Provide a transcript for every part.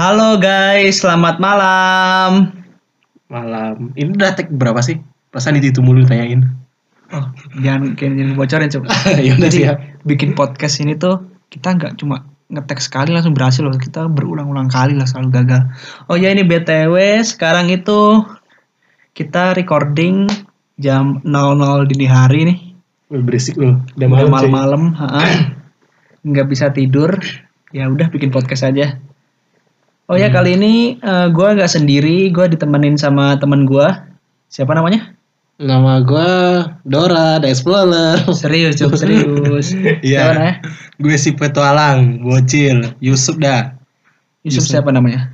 Halo guys, selamat malam. Malam. Ini udah take berapa sih? Perasaan itu mulu tanyain. Oh, jangan jangan, jangan bocorin coba. ya udah siap. bikin podcast ini tuh kita nggak cuma ngetek sekali langsung berhasil loh. Kita berulang-ulang kali lah selalu gagal. Oh ya ini BTW sekarang itu kita recording jam 00 dini hari nih. Berisik loh. Udah malam-malam, nggak bisa tidur. Ya udah bikin podcast aja. Oh ya kali ini eh, gua nggak sendiri, gua ditemenin sama teman gua. Siapa namanya? Nama gua Dora, The Explorer. Serius, Cuk, serius. Iya. Namanya? Gue si petualang, bocil, Yusuf dah. Yusuf, Yusuf. siapa namanya?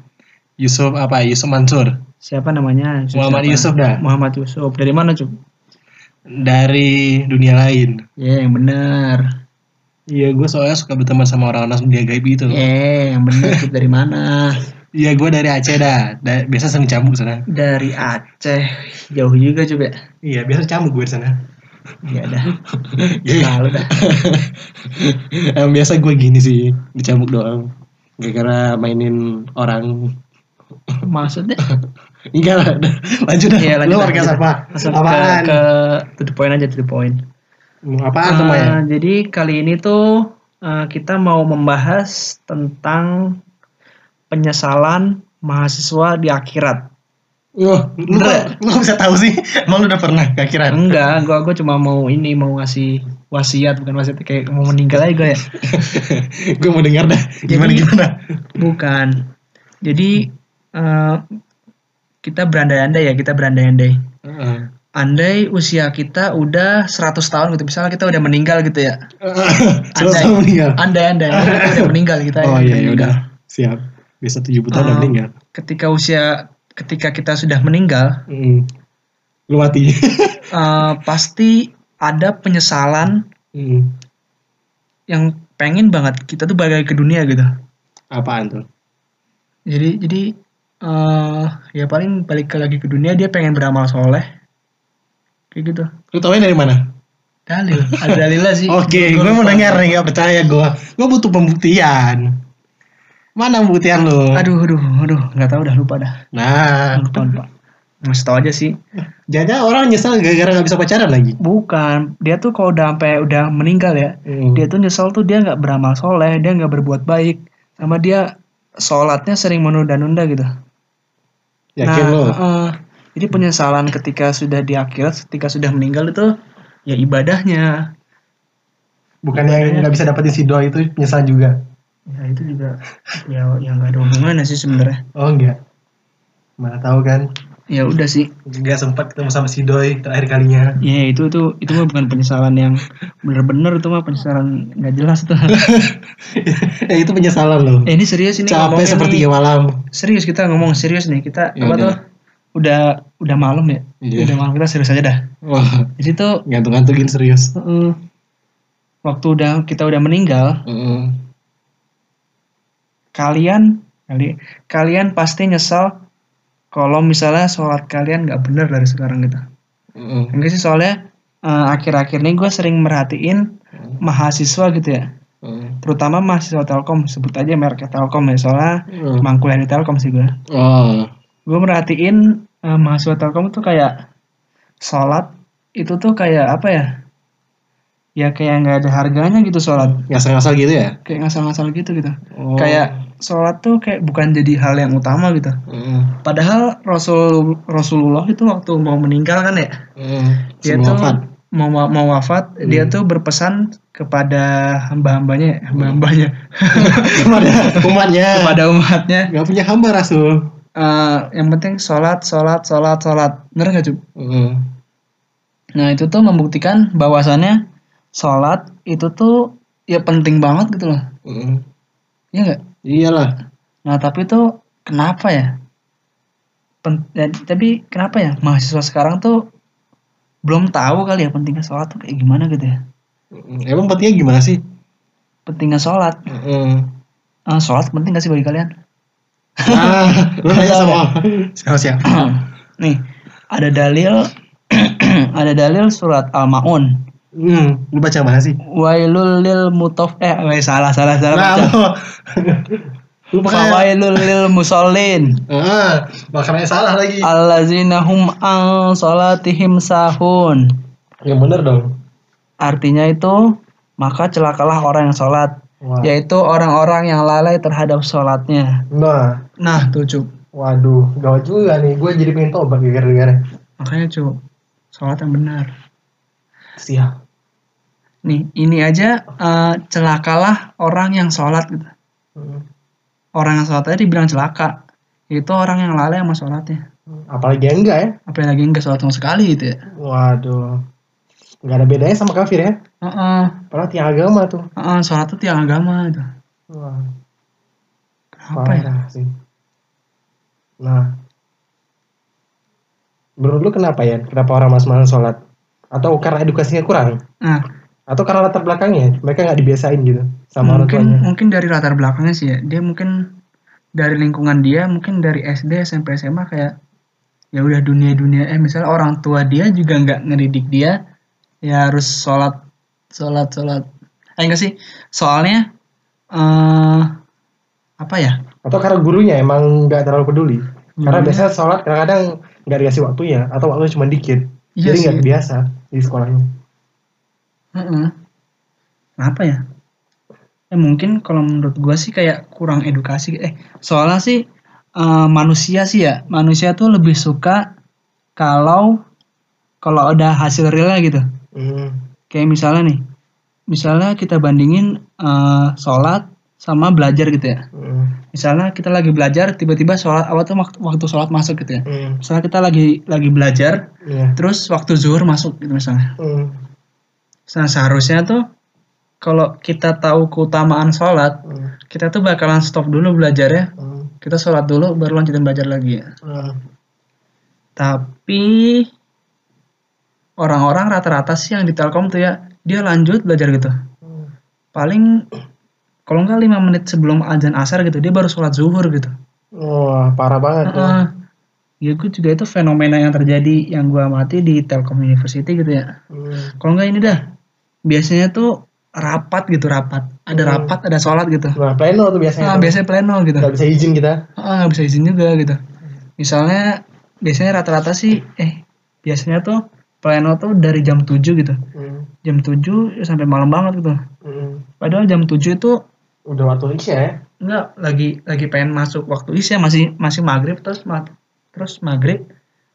Yusuf apa? Yusuf Mansur. Siapa namanya? Muhammad siapa? Yusuf dah. Muhammad Yusuf. Dari mana, Cuk? Dari dunia lain. Ya, yang benar. Iya, gue soalnya suka berteman sama orang-orang dunia gaib gitu. Eh, yang benar Cuk dari mana? Iya, gue dari Aceh dah. Da- biasa sering cambuk sana. Dari Aceh. Jauh juga coba. Iya, biasa cambuk gue di sana. Iya dah. Iya. Selalu dah. Emang biasa gue gini sih, dicambuk doang. Gara-gara mainin orang. Maksudnya? Enggak lah, lanjut dah. Iya, lanjut Lu lanjut. apa? Langsung ke, Apaan? ke to the point aja to the point. Apaan Eh, semuanya? jadi kali ini tuh eh, kita mau membahas tentang penyesalan mahasiswa di akhirat. Wah, lu, lu bisa tahu sih? Emang lu udah pernah keakhiran? Enggak, gua gua cuma mau ini mau ngasih wasiat bukan wasiat kayak mau meninggal aja gue ya. gue mau denger dah. Gimana Jadi- gimana? Bukan. Jadi eh, kita berandai-andai ya, kita berandai-andai. Heeh. Andai usia kita udah 100 tahun gitu, misalnya kita udah meninggal gitu ya. Selesai meninggal. Andai-andai kita udah meninggal kita Oh udah iya, ya meninggal. udah. Siap. Bisa 70 tahun udah Um, meninggal. Ketika usia ketika kita sudah meninggal, Mm. Lu mati. eh, pasti ada penyesalan Mm. yang pengen banget kita tuh balik ke dunia gitu. Apaan tuh? Jadi jadi eh ya paling balik ke lagi ke dunia dia pengen beramal soleh kayak gitu. Lu taunya dari mana? Dalil, ada dalilnya sih. Oke, Gua- gue mau denger nih, gak percaya gue. Gue butuh pembuktian. Mana pembuktian lu? Aduh, aduh, aduh, nggak tahu dah lupa dah. Nah, Lupa lupa. Ngasih tau aja sih. jangan orang nyesel gara-gara gak bisa pacaran lagi. Bukan, dia tuh kalau udah sampai udah meninggal ya, Hmm. dia tuh nyesel tuh dia nggak beramal soleh, dia nggak berbuat baik, sama dia sholatnya sering menunda-nunda gitu. Yakin nah, lu? heeh. jadi penyesalan ketika sudah di akhirat, ketika sudah meninggal itu ya ibadahnya. Bukan yang gak bisa dapetin si doa itu penyesalan juga. Ya itu juga ya yang nggak ada hubungannya sih sebenarnya. Oh enggak. Mana tahu kan? Ya udah sih. Gak sempat ketemu sama si doi terakhir kalinya. Ya itu tuh itu mah bukan penyesalan yang bener-bener itu mah penyesalan nggak jelas tuh. ya itu penyesalan loh. eh, ini serius ini Capek seperti nih. malam. serius kita ngomong serius nih kita Ya apa tuh udah udah malam ya Iya. udah malam kita serius aja dah Wah, jadi tuh gantung-gantungin serius. eh, waktu udah kita udah meninggal Heeh. Kalian kali kalian pasti nyesal kalau misalnya sholat kalian nggak bener dari sekarang gitu Heeh. enggak sih soalnya eh, akhir-akhir ini gue sering merhatiin mahasiswa gitu ya Heeh. terutama mahasiswa Telkom sebut aja mereknya Telkom ya soalnya emang kuliah di Telkom sih gue Oh. gue merhatiin eh, mahasiswa Telkom tuh kayak sholat itu tuh kayak apa ya ya kayak nggak ada harganya gitu sholat Ngasal-ngasal gitu ya? kayak ngasal-ngasal gitu gitu Oh. kayak sholat tuh kayak bukan jadi hal yang utama gitu Heeh. padahal Rasul Rasulullah itu waktu mau meninggal kan ya Heeh. dia tuh wafat. mau mau wafat dia tuh berpesan kepada hamba-hambanya hamba-hambanya Kepada umatnya. kepada umatnya Gak punya hamba Rasul. eh, yang penting sholat sholat sholat sholat bener nggak cuy Heeh. Nah itu tuh membuktikan bahwasannya sholat itu tuh ya penting banget gitu loh. Heeh. Iya nggak? Iyalah. Nah tapi tuh kenapa ya? Pen- ya, tapi kenapa ya mahasiswa sekarang tuh belum tahu kali ya pentingnya sholat tuh kayak gimana gitu ya? Heeh. Emang pentingnya gimana sih? Pentingnya sholat. Heeh. Ah, sholat penting gak sih bagi kalian? Nah, lu nanya sama sama siapa? Nih ada dalil ada dalil surat Al-Maun. Hmm, lu baca mana sih? Wailul lil mutof eh salah salah salah Nah, baca. lu. Fawailul lil musallin ah, makanya salah lagi. allazina hum an salatihim sahun. Yang bener dong. Artinya itu maka celakalah orang yang sholat, Wah. yaitu orang-orang yang lalai terhadap sholatnya. Nah, Nah, tuh Cuk. waduh, gawat juga nih. Gue jadi pengen tobat gara-gara. Makanya Cuk, sholat yang benar. Siap. Nih, ini aja eh, celakalah orang yang sholat gitu. Hmm. Orang yang sholat tadi dibilang celaka. Itu orang yang lalai sama sholatnya. Apalagi yang enggak ya? Apalagi nggak sholat sama sekali gitu ya. Waduh. Nggak ada bedanya sama kafir ya? Heeh, Padahal tiang agama tuh. heeh, sholat tuh tiang agama itu. Wah, Kenapa ya? parah sih. Nah, menurut lu kenapa ya? Kenapa orang mas-masan sholat? Atau karena edukasinya kurang? Nah, Atau karena latar belakangnya? Mereka nggak dibiasain gitu sama orang mungkin tuanya? mungkin dari latar belakangnya sih ya. Dia mungkin dari lingkungan dia, mungkin dari SD, SMP, SMA kayak ya udah dunia-dunia eh misalnya orang tua dia juga nggak ngedidik dia ya harus sholat sholat sholat eh enggak sih soalnya eh apa ya Atau karena gurunya emang nggak terlalu peduli? Karena Gurunya- biasanya sholat kadang-kadang nggak dikasih waktunya atau waktunya cuma dikit. Iya Jadi nggak sih. kebiasa di sekolahnya. Heeh. Kenapa ya? Eh mungkin kalau menurut gua sih kayak kurang edukasi. Eh soalnya sih eh, manusia sih ya, manusia tuh lebih suka kalau kalau ada hasil realnya gitu. Hmm. Kayak misalnya nih, misalnya kita bandingin eh, sholat sama belajar gitu ya. Hmm. Misalnya kita lagi belajar, tiba-tiba sholat awal tuh waktu, waktu sholat masuk gitu ya. Hmm. Misalnya kita lagi lagi belajar, Iya. terus waktu zuhur masuk gitu misalnya. Hmm. Nah seharusnya tuh kalau kita tahu keutamaan sholat, Hmm. kita tuh bakalan stop dulu belajar ya. Hmm. Kita sholat dulu baru lanjutin belajar lagi ya. Hmm. Tapi orang-orang rata-rata sih yang di Telkom tuh ya, dia lanjut belajar gitu. Hmm. Paling kalau nggak lima menit sebelum azan asar gitu, dia baru sholat zuhur gitu. Wah, parah banget. Heeh. Ya gue juga itu fenomena yang terjadi yang gue amati di Telkom University gitu ya. Hmm. Kalau nggak ini dah, biasanya tuh rapat gitu rapat. Ada Hmm. rapat, ada sholat gitu. Nah, pleno tuh biasanya. Nah, tuh. biasanya pleno gitu. Nggak bisa izin kita. Ah, nggak bisa izin juga gitu. Misalnya biasanya rata-rata sih eh biasanya tuh pleno tuh dari jam 7 gitu. Hmm. Jam 7 sampai malam banget gitu. Hmm. Padahal jam 7 itu Udah waktu isya ya. enggak lagi lagi pengen masuk waktu isya masih masih maghrib terus ma- terus maghrib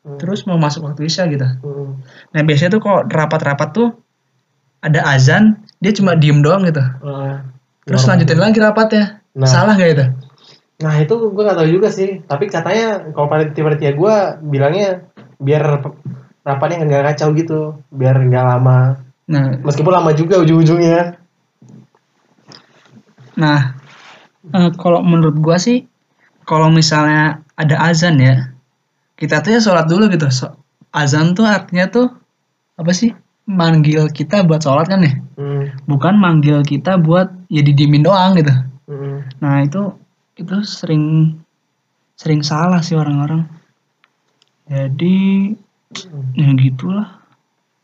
Hmm. terus mau masuk waktu isya gitu. Hmm. Nah biasanya tuh kalau rapat-rapat tuh ada azan dia cuma diem doang gitu. Ah, Terus normal. lanjutin lagi rapatnya. Nah. Salah gak itu? Nah itu gue gak tahu juga sih. Tapi katanya kalau panitia-panitia gue bilangnya biar rapatnya nggak kacau gitu, biar nggak lama. Nah Meskipun lama juga ujung-ujungnya. Nah, eh, kalau menurut gua sih, kalau misalnya ada azan ya, kita tuh ya sholat dulu gitu. So- azan tuh artinya tuh apa sih? Manggil kita buat sholat kan ya, Hmm. bukan manggil kita buat ya didimin doang gitu. Hmm. Nah itu itu sering sering salah sih orang-orang. Jadi ya gitulah.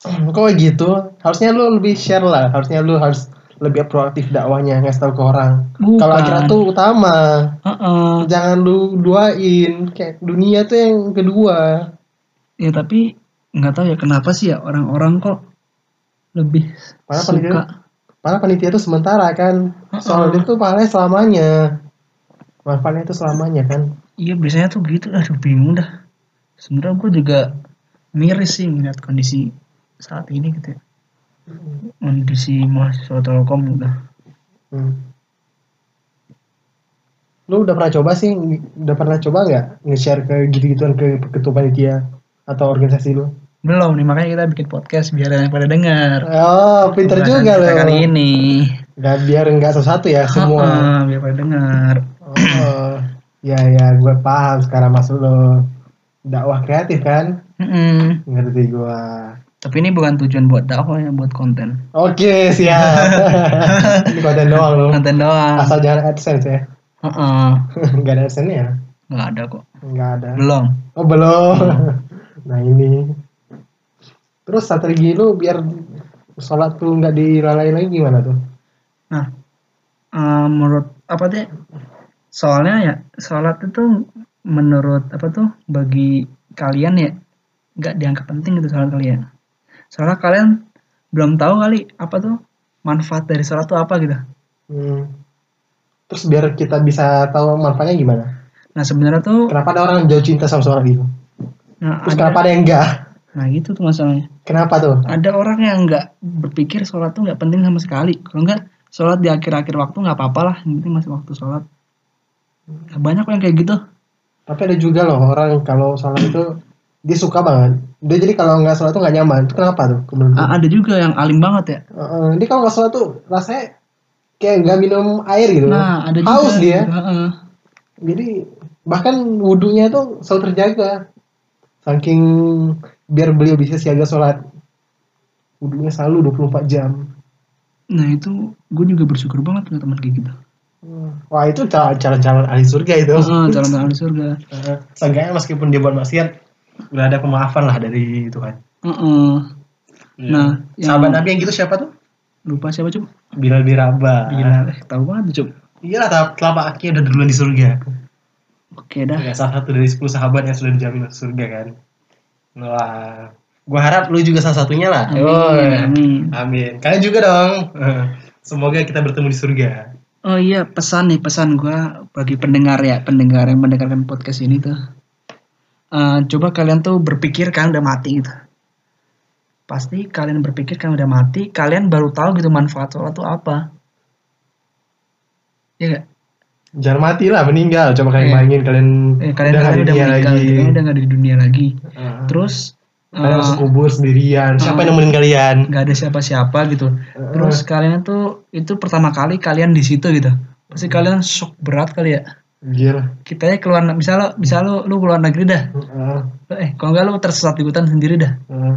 Kok gitu? Harusnya lu lebih share lah. Harusnya lu harus lebih proaktif dakwahnya ngasih tahu ke orang. Kalau akhirat tuh utama. Heeh. Jangan lu duain. Kayak dunia tuh yang kedua. Ya tapi nggak tahu ya kenapa sih ya orang-orang kok lebih Padahal suka. panitia, padahal panitia itu sementara kan. Soal itu pahalanya selamanya. Manfaatnya itu selamanya kan. Iya biasanya tuh gitu, aduh bingung dah. Sebenarnya gue juga miris sih ngeliat kondisi saat ini gitu ya. Kondisi mahasiswa Telkom udah. Hmm. Lu udah pernah coba sih? Udah pernah coba nggak nge-share ke gitu-gituan ke ketua panitia atau organisasi lu? Belum nih makanya kita bikin podcast biar yang pada dengar. Oh, pinter Pembahasan juga kita lo. Kali ini. Nggak biar nggak satu-satu ya semua. Heeh, biar pada dengar. Oh, ya ya, gue paham sekarang maksud lo. Dakwah kreatif kan? Mm-mm. Ngerti gue. Tapi ini bukan tujuan buat dakwah ya, buat konten. Oke, siap. Ini konten doang lo. Konten doang. Asal jangan AdSense ya. Heeh. Nggak ada AdSense ya? Nggak ada kok. Nggak ada. Belum. Oh belum. Nah ini. Terus strategi lu biar sholat tuh nggak dilalai lagi gimana tuh? Nah, eh, menurut apa deh? soalnya ya sholat itu menurut apa tuh bagi kalian ya nggak dianggap penting gitu sholat kalian soalnya kalian belum tahu kali apa tuh manfaat dari sholat tuh apa gitu Hmm. Terus biar kita bisa tahu manfaatnya gimana? nah sebenarnya tuh Kenapa ada orang jauh cinta sama sholat gitu? Nah, Terus ada, kenapa ada yang enggak? nah gitu tuh masalahnya Kenapa tuh? ada orang yang nggak berpikir sholat tuh nggak penting sama sekali kalau nggak sholat di akhir-akhir waktu nggak apa-apa lah yang penting masih waktu sholat Nah, banyak yang kayak gitu Tapi ada juga loh orang kalau sholat itu dia suka banget. Dia jadi kalau nggak sholat tuh nggak nyaman. Itu kenapa tuh? Menurut lu? Ah, ada juga yang alim banget ya Heeh, dia kalau nggak sholat tuh rasanya kayak nggak minum air gitu. nah ada juga Haus dia. gitu, heeh. Jadi bahkan wudhunya tuh selalu terjaga. Saking biar beliau bisa siaga sholat. Wudhunya selalu 24 jam. nah itu gue juga bersyukur banget punya teman kayak gitu Wah itu calon-calon ahli surga itu. Heeh, calon ahli surga Heeh. Seenggaknya meskipun dia buat maksiat, udah ada pemaafan lah dari Tuhan. Heeh. Nah, yang- sahabat Nabi yang gitu siapa tuh? lupa siapa cup Bilal bin Rabah. gila eh, tahu banget Iyalah tahap telapak kaki udah duluan di surga. Oke dah Ya, salah satu dari 10 sahabat yang sudah dijamin masuk surga kan. Wah, gua harap lu juga salah satunya lah. Amin, Yoi. amin. Amin. Kalian juga dong. Semoga kita bertemu di surga. oh iya pesan nih pesan gue bagi pendengar ya pendengar yang mendengarkan podcast ini tuh Eh, coba kalian tuh berpikir kan udah mati gitu pasti kalian berpikir kan udah mati kalian baru tahu gitu manfaat sholat tuh apa ya gak? Jangan mati lah, meninggal. Coba kalian Iya. bayangin kalian, Eh, kalian udah kalian di udah dunia meninggal lagi. gitu, kalian udah nggak ada di dunia lagi Heeh. terus kalian eh, masuk kubur sendirian. Siapa yang nemenin kalian? nggak ada siapa-siapa gitu terus kalian tuh itu pertama kali kalian di situ gitu pasti kalian shock berat kali ya Gila. kita ya keluar lo bisa lo lu keluar negeri dah Heeh. eh kalau nggak lo tersesat di hutan sendiri dah Heeh.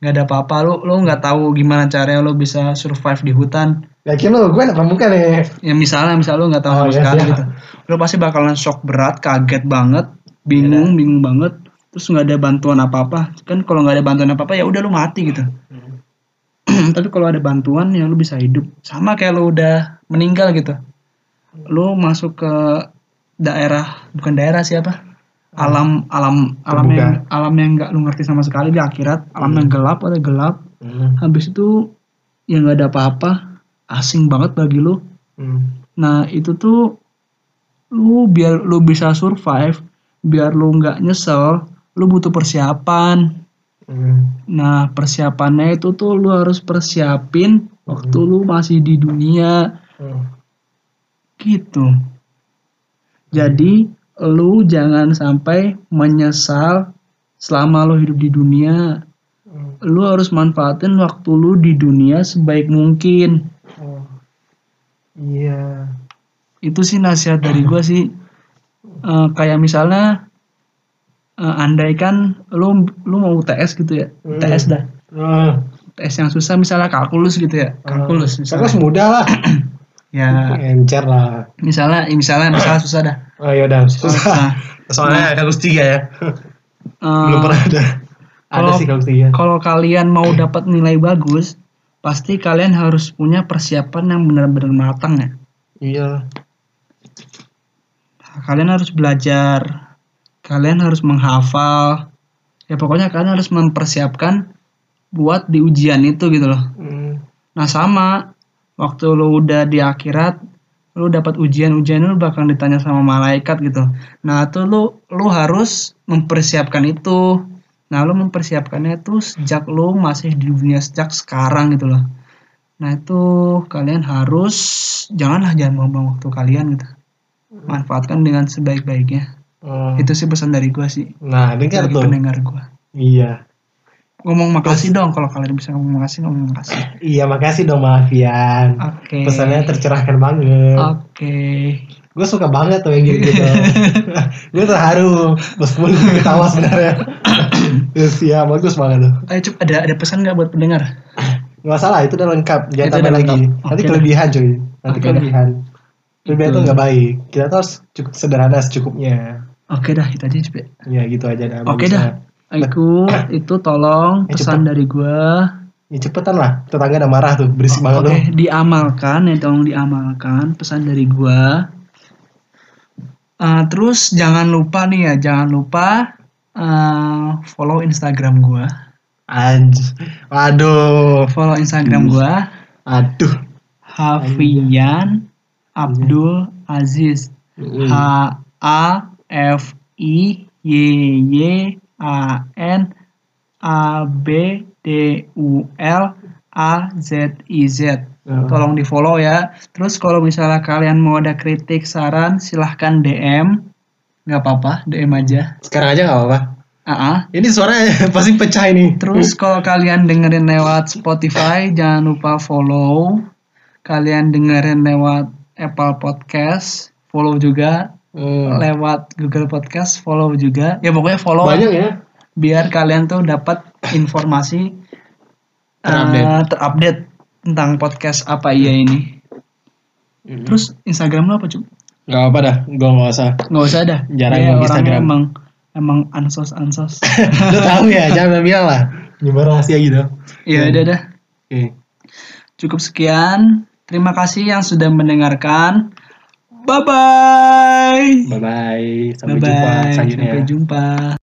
nggak ada apa-apa lo lo nggak tahu gimana caranya lo bisa survive di hutan Yakin lu, gue anak pramuka nih. ya misalnya misal lo nggak tahu Oh, sama iya, sekali siap. gitu. Lo pasti bakalan shock berat kaget banget bingung bingung banget terus nggak ada bantuan apa-apa. Kan kalau nggak ada bantuan apa-apa ya udah lo mati gitu. Tapi kalau ada bantuan ya lu bisa hidup. Sama kayak lu udah meninggal gitu. Lu masuk ke daerah bukan daerah siapa? Alam alam alam Terbuka. yang alam yang nggak lu ngerti sama sekali di akhirat. Alam yang gelap ada gelap. Hmm. habis itu ya nggak ada apa-apa asing banget bagi lu Hmm. nah itu tuh lu biar lu bisa survive biar lu nggak nyesel lu butuh persiapan Hmm. Nah, persiapannya itu tuh lu harus persiapin waktu lu masih di dunia Hmm. gitu. Jadi, lu jangan sampai menyesal selama lu hidup di dunia. Hmm. Lu harus manfaatin waktu lu di dunia sebaik mungkin. Iya. Itu sih nasihat dari gua sih. Eh, kayak misalnya eh, andaikan lu lu mau UTS gitu ya. Hmm. UTS dah. Hmm. UTS yang susah misalnya kalkulus gitu ya. Kalkulus misalnya. Terus mudah lah. Ya, Encer lah. misalnya misalnya misalnya susah dah Oh iya udah susah. Nah, Soalnya kalkulus tiga ya. eh, Belum pernah ada. Ada sih kalkulus tiga. kalau kalian mau dapat nilai bagus pasti kalian harus punya persiapan yang benar-benar matang ya Iya. kalian harus belajar kalian harus menghafal ya pokoknya kalian harus mempersiapkan buat di ujian itu gitu loh Hmm. nah sama waktu lu udah di akhirat lu dapat ujian-ujian lu bakal ditanya sama malaikat gitu nah itu lu lu harus mempersiapkan itu nah lu mempersiapkannya itu sejak lu masih di dunia sejak sekarang gitu loh nah itu kalian harus janganlah jangan buang waktu kalian gitu manfaatkan dengan sebaik-baiknya Oh. itu sih pesan dari gua sih Nah, dengar bagi tuh. pendengar gua Iya. ngomong makasih dong kalau kalian bisa ngomong makasih ngomong makasih Iya, makasih dong Mafian. oke Pesannya tercerahkan banget. oke Gue suka banget tuh yang gitu-gitu. gue terharu. Meskipun gue ketawa sebenarnya. Yes, ya bagus banget tuh. Ayo Cup, ada ada pesan nggak buat pendengar? Nggak salah, itu udah lengkap. Jangan Itu tambah lagi. lengkap. Nanti Oke kelebihan cuy. Nanti Oke kelebihan. Kelebihan Itu. nggak baik. Kita tuh harus cukup sederhana secukupnya. Oke dah, itu aja Cup. Ya gitu aja dah. Oke bagusnya. dah. Aku itu tolong Eh, pesan cepet. dari gua. Ya cepetan lah. Tetangga udah marah tuh. Berisik banget Oke, tuh. diamalkan ya tolong diamalkan pesan dari gua. Eh, terus jangan lupa nih ya, jangan lupa eh, follow Instagram gua. Anj. Waduh. Follow Instagram gua Aduh. Hafian Abdul Aziz. H A F I Y Y A N A B D U L A Z I Z. Oh. Tolong di follow ya. Terus kalau misalnya kalian mau ada kritik, saran, silahkan DM. Nggak apa-apa, DM aja. Sekarang aja nggak apa-apa. Ah, Ini suaranya pasti pecah ini. Terus kalau kalian dengerin lewat Spotify, jangan lupa follow. Kalian dengerin lewat Apple Podcast, follow juga. Hmm. Lewat Google Podcast, follow juga. Ya pokoknya follow Banyak ya. biar kalian tuh dapat informasi Terupdate. eh, terupdate tentang podcast apa iya ini. Terus Instagram lo apa cuy? Gak apa dah, gue gak usah. Nggak usah dah. Jarang yang orangnya Instagram. Emang emang ansos ansos. Lu tahu ya, jangan bilang lah. Nyebar rahasia gitu. ya udah dah. Oke. Cukup sekian. Terima kasih yang sudah mendengarkan. Bye bye. Bye bye. Sampai Bye jumpa bye. selanjutnya. Sampai jumpa.